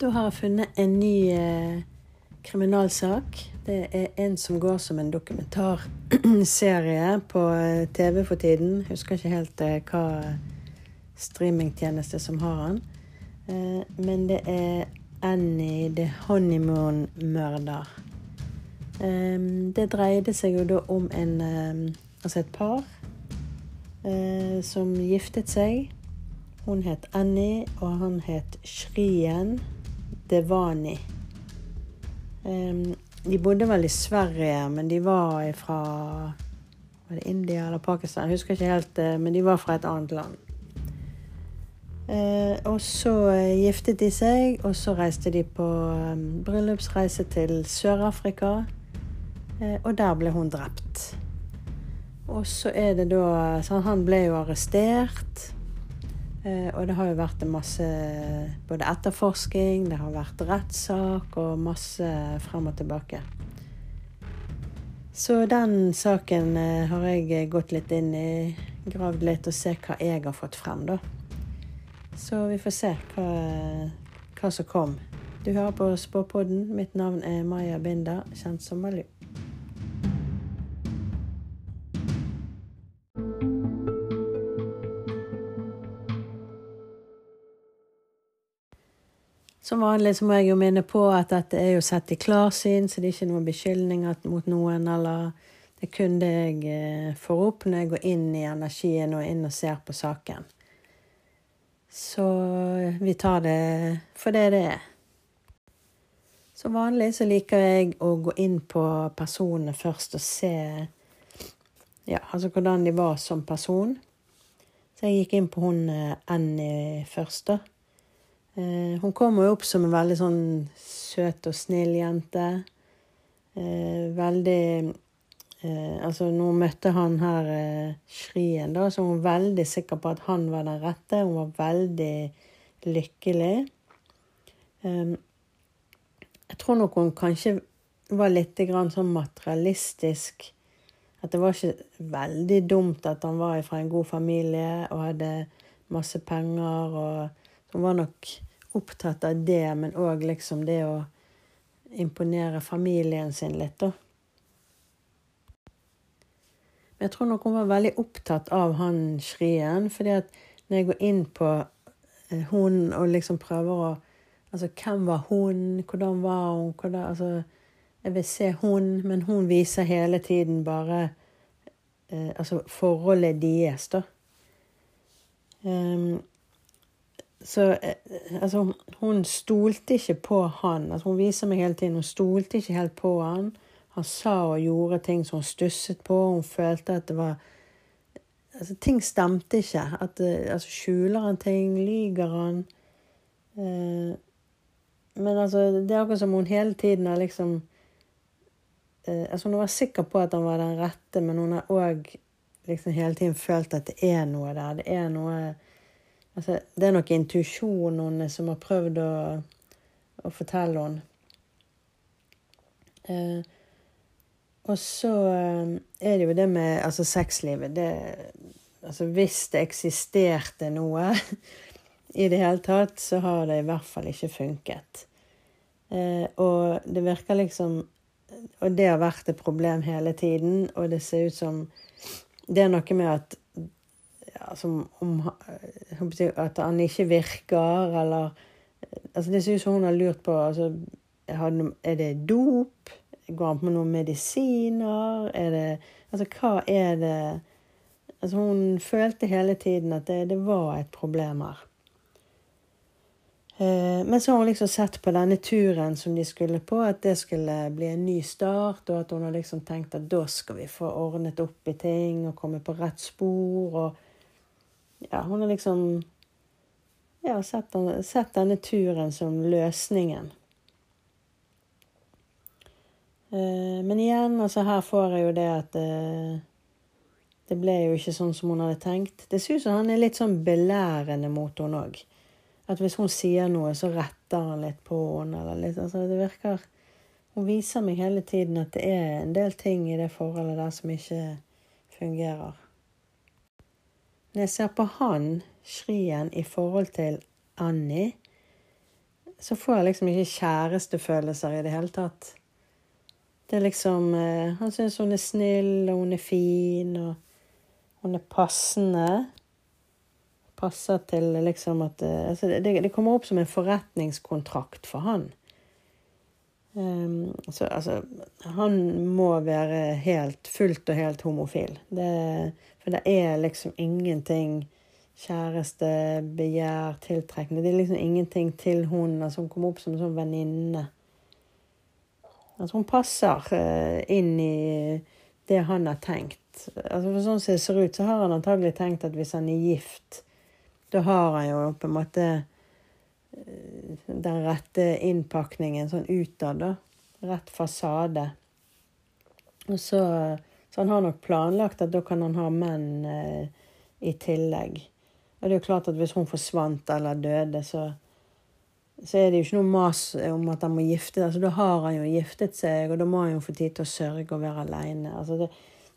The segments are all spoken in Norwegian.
Da har jeg funnet en ny eh, kriminalsak. Det er en som går som en dokumentarserie på eh, TV for tiden. Husker ikke helt eh, hva streamingtjeneste som har den. Eh, men det er Annie the Honeymoon-mørder. Eh, det dreide seg jo da om en eh, Altså et par eh, som giftet seg. Hun het Annie, og han het Shrien Devani. Um, de bodde vel i Sverige, men de var fra Var det India eller Pakistan? Jeg husker ikke helt, eh, men de var fra et annet land. Uh, og så uh, giftet de seg, og så reiste de på um, bryllupsreise til Sør-Afrika. Og der ble hun drept. Og så er det da Han ble jo arrestert. Eh, og det har jo vært masse både etterforsking, det har vært rettssak og masse frem og tilbake. Så den saken eh, har jeg gått litt inn i, gravd litt og se hva jeg har fått frem, da. Så vi får se hva, hva som kom. Du hører på Spåpodden. Mitt navn er Maja Binder, kjent som Malu. Som vanlig så må jeg jo minne på at dette er jo sett i klarsyn, så det er ikke noen beskyldninger mot noen, eller det er kun det jeg eh, får opp når jeg går inn i energien og inn og ser på saken. Så vi tar det for det det er. Som vanlig så liker jeg å gå inn på personene først og se ja, altså hvordan de var som person. Så jeg gikk inn på hun eh, Annie først, da. Eh, hun kommer jo opp som en veldig sånn søt og snill jente. Eh, veldig eh, Altså, hun møtte han her Shrien, da, så var hun veldig sikker på at han var den rette. Hun var veldig lykkelig. Eh, jeg tror nok hun kanskje var litt sånn materialistisk. At det var ikke veldig dumt at han var fra en god familie og hadde masse penger. og hun var nok opptatt av det, men òg liksom det å imponere familien sin litt, da. Men jeg tror nok hun var veldig opptatt av han Shrien, fordi at når jeg går inn på eh, hun og liksom prøver å Altså, hvem var hun? Hvordan var hun? Hvordan, altså, jeg vil se hun, men hun viser hele tiden bare eh, Altså forholdet deres, da. Um, så eh, altså, hun stolte ikke på han. Altså, hun viser meg hele tiden hun stolte ikke helt på han. Han sa og gjorde ting som hun stusset på. Hun følte at det var altså, Ting stemte ikke. At, eh, altså, skjuler han ting? Lyger han? Eh, men altså, det er akkurat som hun hele tiden har liksom eh, altså Hun var sikker på at han var den rette, men hun har òg liksom hele tiden følt at det er noe der. Det er noe Altså, det er nok intuisjonen hennes som har prøvd å, å fortelle henne. Eh, og så eh, er det jo det med altså sexlivet. Det, altså hvis det eksisterte noe i det hele tatt, så har det i hvert fall ikke funket. Eh, og det virker liksom Og det har vært et problem hele tiden, og det ser ut som Det er noe med at altså, om, At han ikke virker, eller altså Det som hun har lurt på altså, Er det dop? Går han på noen medisiner? Er det Altså, hva er det Altså, hun følte hele tiden at det, det var et problem her. Eh, men så har hun liksom sett på denne turen som de skulle på, at det skulle bli en ny start, og at hun har liksom tenkt at da skal vi få ordnet opp i ting og komme på rett spor. og ja, hun har liksom ja, sett, sett, denne turen som løsningen. Eh, men igjen, altså her får jeg jo det at eh, det ble jo ikke sånn som hun hadde tenkt. Det ser ut som han er litt sånn belærende mot henne òg. At hvis hun sier noe, så retter han litt på henne. Eller litt, altså det virker Hun viser meg hele tiden at det er en del ting i det forholdet der som ikke fungerer. Når jeg ser på han, Shrien, i forhold til Annie, så får jeg liksom ikke kjærestefølelser i det hele tatt. Det er liksom eh, Han syns hun er snill, og hun er fin, og hun er passende. Passer til liksom at eh, altså det, det, kommer opp som en forretningskontrakt for han. Um, så altså Han må være helt, fullt og helt homofil. Det, for det er liksom ingenting kjæreste, begjær, tiltrekning Det er liksom ingenting til hun som kommer opp som en sånn venninne. Altså hun passer uh, inn i det han har tenkt. Altså for Sånn som det ser ut, så har han antagelig tenkt at hvis han er gift, da har han jo på en måte den rette innpakningen sånn utad, da. Rett fasade. Og så, så han har nok planlagt at da kan han ha menn eh, i tillegg. Og det er jo klart at hvis hun forsvant eller døde, så så er det jo ikke noe mas om at han må gifte seg. Altså, da har han jo giftet seg, og da må han jo få tid til å sørge og være aleine. Altså, det,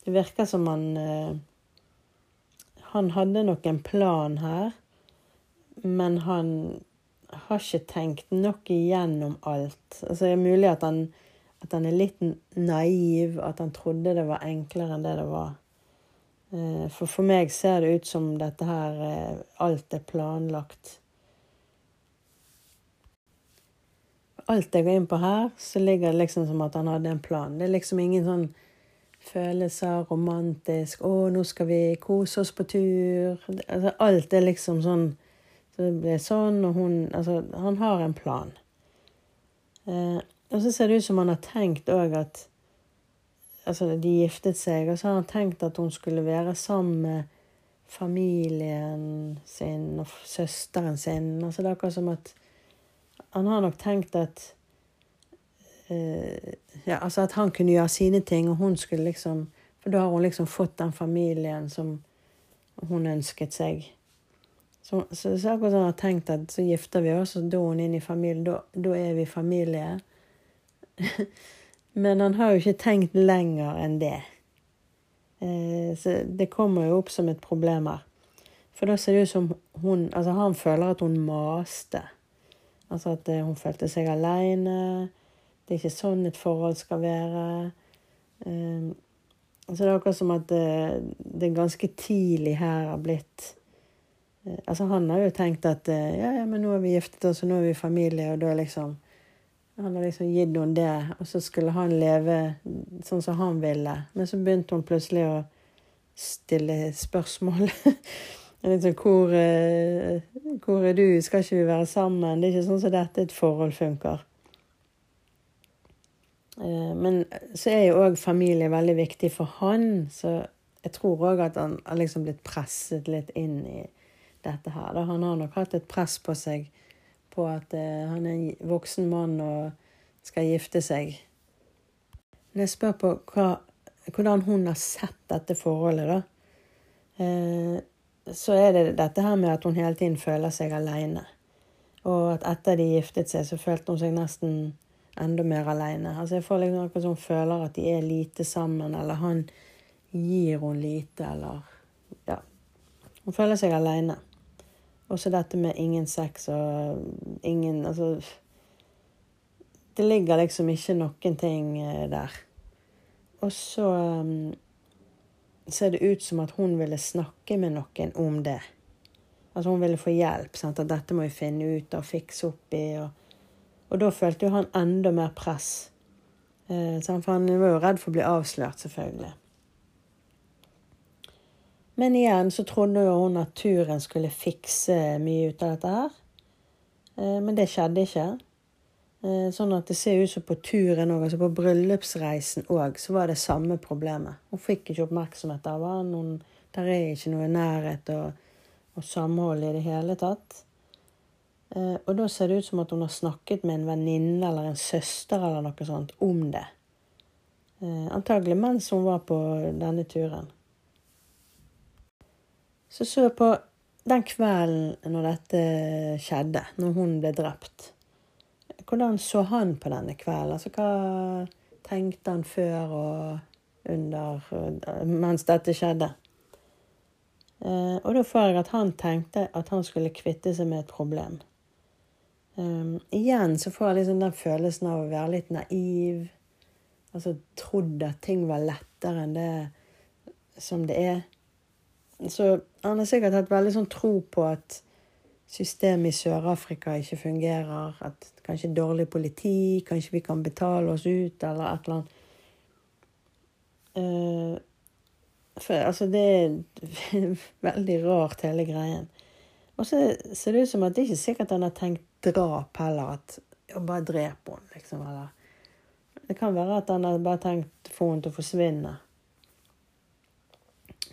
det, virker som han eh, Han hadde nok en plan her, men han har ikke tenkt nok igjennom alt. Altså, det er mulig at han, at han er litt naiv, at han trodde det var enklere enn det det var. Eh, for for meg ser det ut som dette her eh, Alt er planlagt. alt jeg går inn på her, så ligger det liksom som at han hadde en plan. Det er liksom ingen sånn følelser, romantisk 'Å, nå skal vi kose oss på tur.' Altså, alt er liksom sånn Så det ble sånn, og hun Altså, han har en plan. Eh, og så ser det ut som han har tenkt òg at Altså, de giftet seg, og så har han tenkt at hun skulle være sammen med familien sin og søsteren sin. Altså, det er akkurat som at han har nok tenkt at eh, ja, altså at han kunne gjøre sine ting, og hun skulle liksom For da har hun liksom fått den familien som hun ønsket seg. Så, så, så akkurat sånn har tenkt at så gifter vi oss, og da er hun inn i familien. Da, da er vi familie. Men han har jo ikke tenkt lenger enn det. Eh, så det kommer jo opp som et problem her. For da ser det ut som hun Altså, han føler at hun maste. Altså at eh, hun følte seg aleine. Det er ikke sånn et forhold skal være. Eh, så det er akkurat som at det, eh, det ganske tidlig her har blitt Altså han har jo tenkt at uh, ja, ja, men nå er vi giftet oss, og nå er vi familie, og da liksom Han har liksom gitt henne det, og så skulle han leve sånn som han ville. Men så begynte hun plutselig å stille spørsmål. Liksom, hvor, eh, hvor, er du? Skal ikke vi være sammen? Det er ikke sånn som dette et forhold funker. Eh, men så er jo òg familie veldig viktig for han, så jeg tror òg at han har liksom blitt presset litt inn i dette her. Da. Han har nok hatt et press på seg på at eh, han er en voksen mann og skal gifte seg. Men jeg spør på hva, hvordan hun har sett dette forholdet, da så er det dette her med at hun hele tiden føler seg aleine. Og at etter de giftet seg, så følte hun seg nesten enda mer aleine. Altså jeg får liksom akkurat som hun føler at de er lite sammen, eller han gir hun lite, eller Ja. Hun føler seg aleine. Også dette med ingen sex og ingen Altså Det ligger liksom ikke noen ting eh, der. Og så um, ser det ut som at hun ville snakke med noen om det. Altså hun ville få hjelp. Sant? At dette må vi finne ut og fikse opp i. Og, og da følte jo han enda mer press. Eh, for han var jo redd for å bli avslørt, selvfølgelig. Men igjen så trodde jo hun at turen skulle fikse mye ut av dette her. Eh, men det skjedde ikke. Eh, sånn at det ser ut som på turen òg, altså på bryllupsreisen òg, så var det samme problemet. Hun fikk ikke oppmerksomhet av han. Hun, der er ikke noe nærhet og, og samhold i det hele tatt. Eh, og da ser det ut som at hun har snakket med en venninne eller en søster eller noe sånt om det. Antagelig mens hun var på denne turen. Så så jeg på den kvelden når dette skjedde, når hun ble drept. Hvordan så han på denne kvelden? Altså, hva tenkte han før og under mens dette skjedde? Eh, og da får jeg at han tenkte at han skulle kvitte seg med et problem. Um, igjen så får jeg liksom den følelsen av å være litt naiv. Altså trodd at ting var lettere enn det som det er. Så han har sikkert hatt veldig sånn tro på at systemet i Sør-Afrika ikke fungerer. At kanskje dårlig politi, kanskje vi kan betale oss ut, eller et eller annet. Uh, for altså, det er veldig rart, hele greien. Og så ser det ut som at det ikke er sikkert han har tenkt drap heller. At å bare drepe henne, liksom. Eller det kan være at han har bare tenkt få henne til å forsvinne.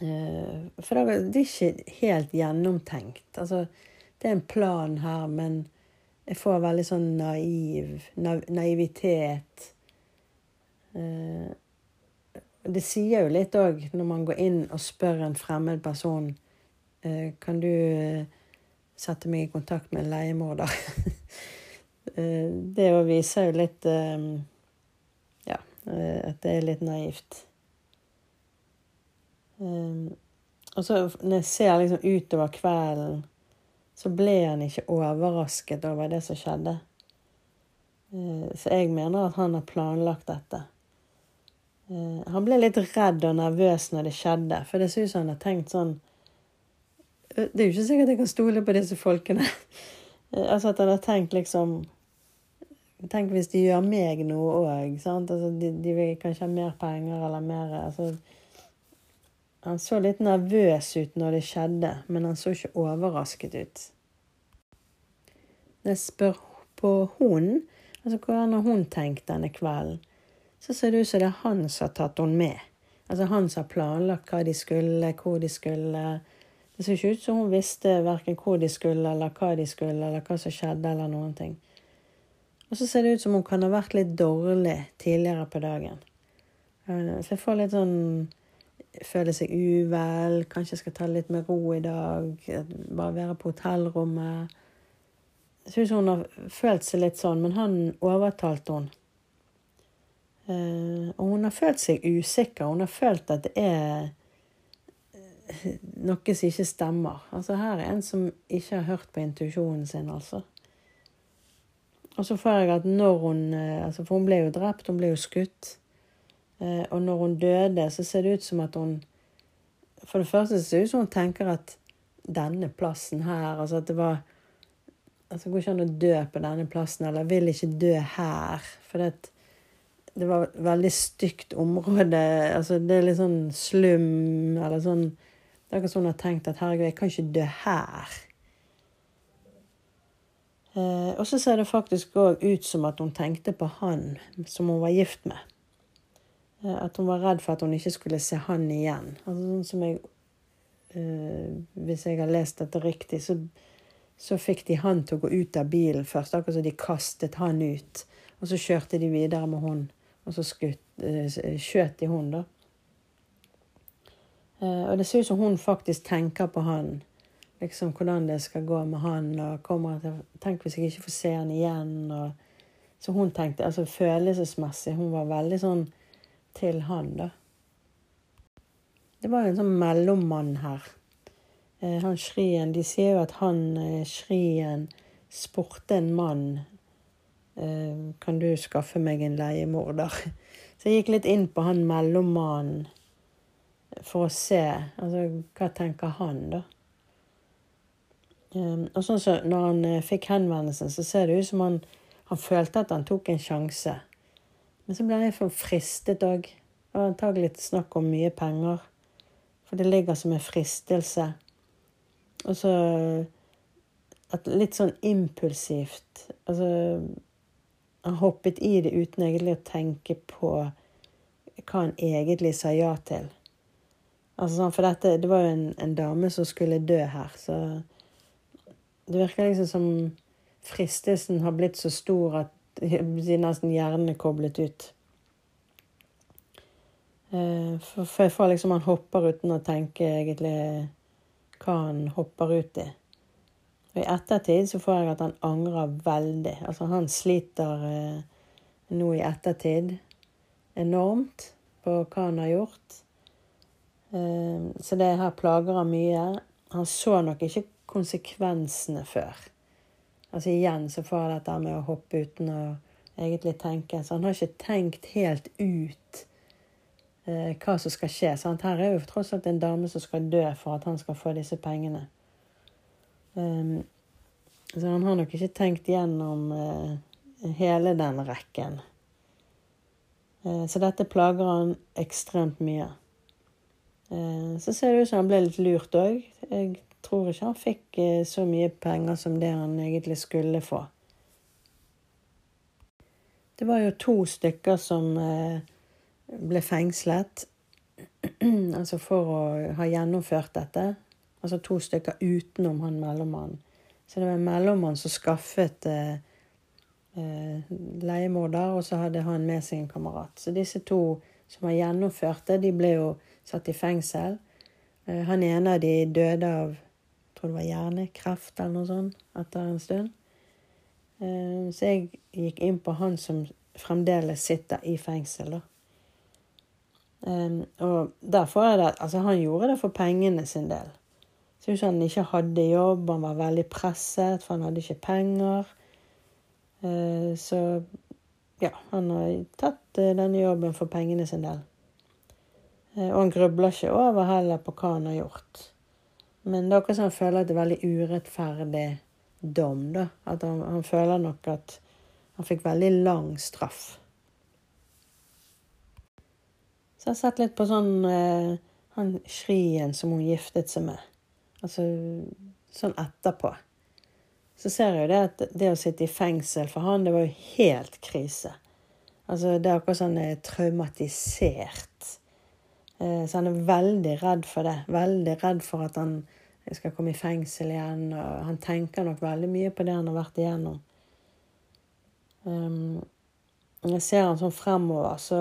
Uh, for det er ikke helt gjennomtenkt. Altså, det er en plan her, men jeg får veldig sånn naiv naiv, naivitet. Uh, det sier jo litt òg når man går inn og spør en fremmed person uh, Kan du sette meg i kontakt med en leiemorder? det viser jo litt Ja, at det er litt naivt. Um, og så når jeg ser liksom utover kvelden, så ble han ikke overrasket over det som skjedde. Uh, så jeg mener at han har planlagt dette. Uh, han ble litt redd og nervøs når det skjedde, for det ser ut som han har tenkt sånn Det er jo ikke sikkert jeg kan stole på disse folkene. uh, altså at han har tenkt liksom Tenk hvis de gjør meg noe òg. Altså, de, de vil kanskje ha mer penger eller mer altså, han så litt nervøs ut når det skjedde, men han så ikke overrasket ut. Når jeg spør på hun, altså hvordan har hun tenkt denne kvelden, så ser det ut som det er han som har tatt henne med. Altså han som har planlagt hva de skulle, hvor de skulle. Det ser ikke ut som hun visste verken hvor de skulle, eller hva de skulle, eller hva som skjedde, eller noen ting. Og så ser det ut som hun kan ha vært litt dårlig tidligere på dagen. Så jeg får litt sånn føler seg uvel, kanskje skal ta litt med ro i dag, bare være på hotellrommet. Jeg syns hun har følt seg litt sånn, men han overtalte hun. Uh, og hun har følt seg usikker. Hun har følt at det er eh, noe som ikke stemmer. Altså Her er en som ikke har hørt på intuisjonen sin, altså. Og så får jeg at når hun eh, altså For hun ble jo drept, hun ble jo skutt. Eh, og når hun døde, så ser det ut som at hun For det første ser det ut som hun tenker at denne plassen her Altså at det var altså Det går ikke an å dø på denne plassen, eller vil ikke dø her. For det, det var et veldig stygt område. Altså det er litt sånn slum, eller sånn Det er akkurat som hun har tenkt at herregud, jeg kan ikke dø her. Eh, og så ser det faktisk òg ut som at hun tenkte på han som hun var gift med. Eh, at hun var redd for at hun ikke skulle se han igjen. Altså sånn som jeg øh, Hvis jeg har lest dette riktig, så, så, fikk de han til å gå ut av bilen først. Akkurat som de kastet han ut. Og så kjørte de videre med hun. Og så skutt, øh, de hun, da. Uh, og det ser ut som hun faktisk tenker på han. Liksom hvordan det skal gå med han. og kommer til, Tenk hvis jeg ikke får se han igjen. Og, så hun tenkte, altså følelsesmessig Hun var veldig sånn til han, da. Det var en sånn mellommann her. Eh, han Shrien De sier jo at han eh, Shrien spurte en mann eh, Kan du skaffe meg en leiemorder? Så jeg gikk litt inn på han mellommannen for å se altså, hva tenker han, da. Um, og sånn så Når han fikk henvendelsen, så ser det ut som han, han følte at han tok en sjanse. Men så ble jeg for fristet òg. Var antagelig snakk om mye penger. For det ligger som en fristelse. Og så Litt sånn impulsivt. Altså Han hoppet i det uten egentlig å tenke på hva han egentlig sa ja til. Altså, sånn, for dette, det var jo en, en, dame som skulle dø her, så det virker liksom som fristelsen har blitt så stor at nesten hjernen er koblet ut. Eh, for, for liksom Han hopper uten å tenke egentlig hva han hopper ut i. Og I ettertid så får jeg at han angrer veldig. Altså Han sliter eh, nå i ettertid enormt på hva han har gjort. Eh, så det her plager han mye. Han så nok ikke konsekvensene før. Altså igjen så får jeg dette med å hoppe uten å egentlig tenke. Så han har ikke tenkt helt ut eh, hva som skal skje. Sant? Her er jo tross alt en dame som skal dø for at han skal få disse pengene. Um, så han har nok ikke tenkt gjennom eh, hele den rekken. Eh, så dette plager han ekstremt mye. Eh, så ser det ut som han ble litt lurt òg. Jeg tror ikke han fikk eh, så mye penger som det han egentlig skulle få. Det var jo to stykker som eh, ble fengslet altså for å ha gjennomført dette. Altså to stykker utenom han mellommannen. Så det var en mellommann som skaffet eh, leiemorder, og så hadde han med seg en kamerat. Så disse to som har gjennomført det, de ble jo satt i fengsel. Han ene av de døde av tror det var hjernekreft eller noe sånt etter en stund. Eh, så jeg gikk inn på han som fremdeles sitter i fengsel, da. Um, og derfor er det Altså, han gjorde det for pengene sin del. Så han ikke hadde jobb, han var veldig presset, for han hadde ikke penger. Uh, så ja, han har tatt denne jobben for pengene sin del. Og han grubler ikke over heller på hva han har gjort. Men det er akkurat som han føler at det er veldig urettferdig dom. da. At han, han føler nok at han fikk veldig lang straff. Så jeg har sett litt på sånn eh, han Shrien som hun giftet seg med. Altså sånn etterpå. Så ser jeg jo det at det å sitte i fengsel for han, det var jo helt krise. Altså det er akkurat sånn eh, traumatisert. Eh, så han er veldig redd for det. Veldig redd for at han skal komme i fengsel igjen. Og han tenker nok veldig mye på det han har vært igjennom. Um, jeg ser han sånn fremover, så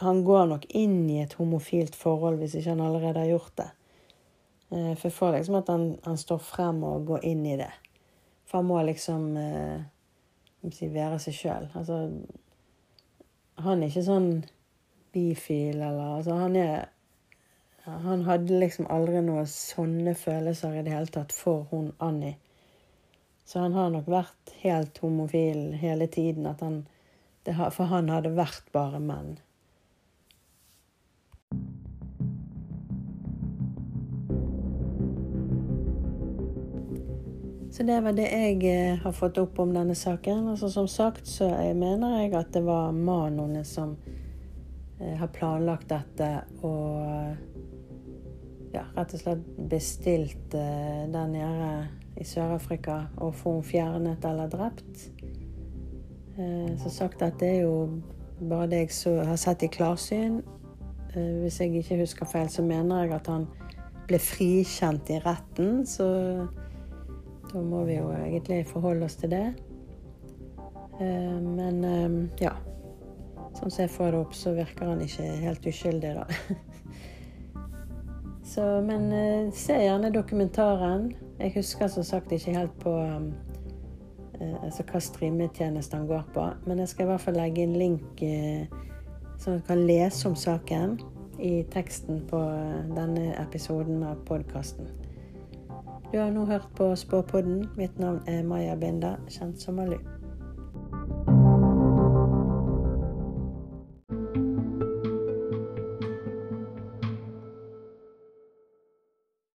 han går nok inn i et homofilt forhold hvis ikke han allerede har gjort det. Uh, for jeg får liksom at han, han, står frem og går inn i det. For han må liksom uh, si, være seg sjøl. Altså Han er ikke sånn bifil, eller altså, han er Han hadde liksom aldri noen sånne følelser i det hele tatt for hun Annie. Så han har nok vært helt homofil hele tiden. Han, det, for han hadde vært bare menn. Så det var det jeg eh, har fått opp om denne saken. Altså Som sagt så jeg mener jeg at det var Manone som har planlagt dette og ja, rett og slett bestilt eh, der nede i Sør-Afrika å få henne fjernet eller drept. Eh, som sagt at det er jo bare det jeg så, har sett i klarsyn. Eh, hvis jeg ikke husker feil, så mener jeg at han ble frikjent i retten. Så da må vi jo egentlig forholde oss til det. Eh, men eh, ja. Sånn som jeg får det opp, så virker han ikke helt uskyldig, da. Så, men se gjerne dokumentaren. Jeg husker som sagt ikke helt på altså hva streametjeneste han går på, men jeg skal i hvert fall legge inn link så du kan lese om saken i teksten på denne episoden av podkasten. Du har nå hørt på Spåpodden. Mitt navn er Maja Binda, kjent som Malu.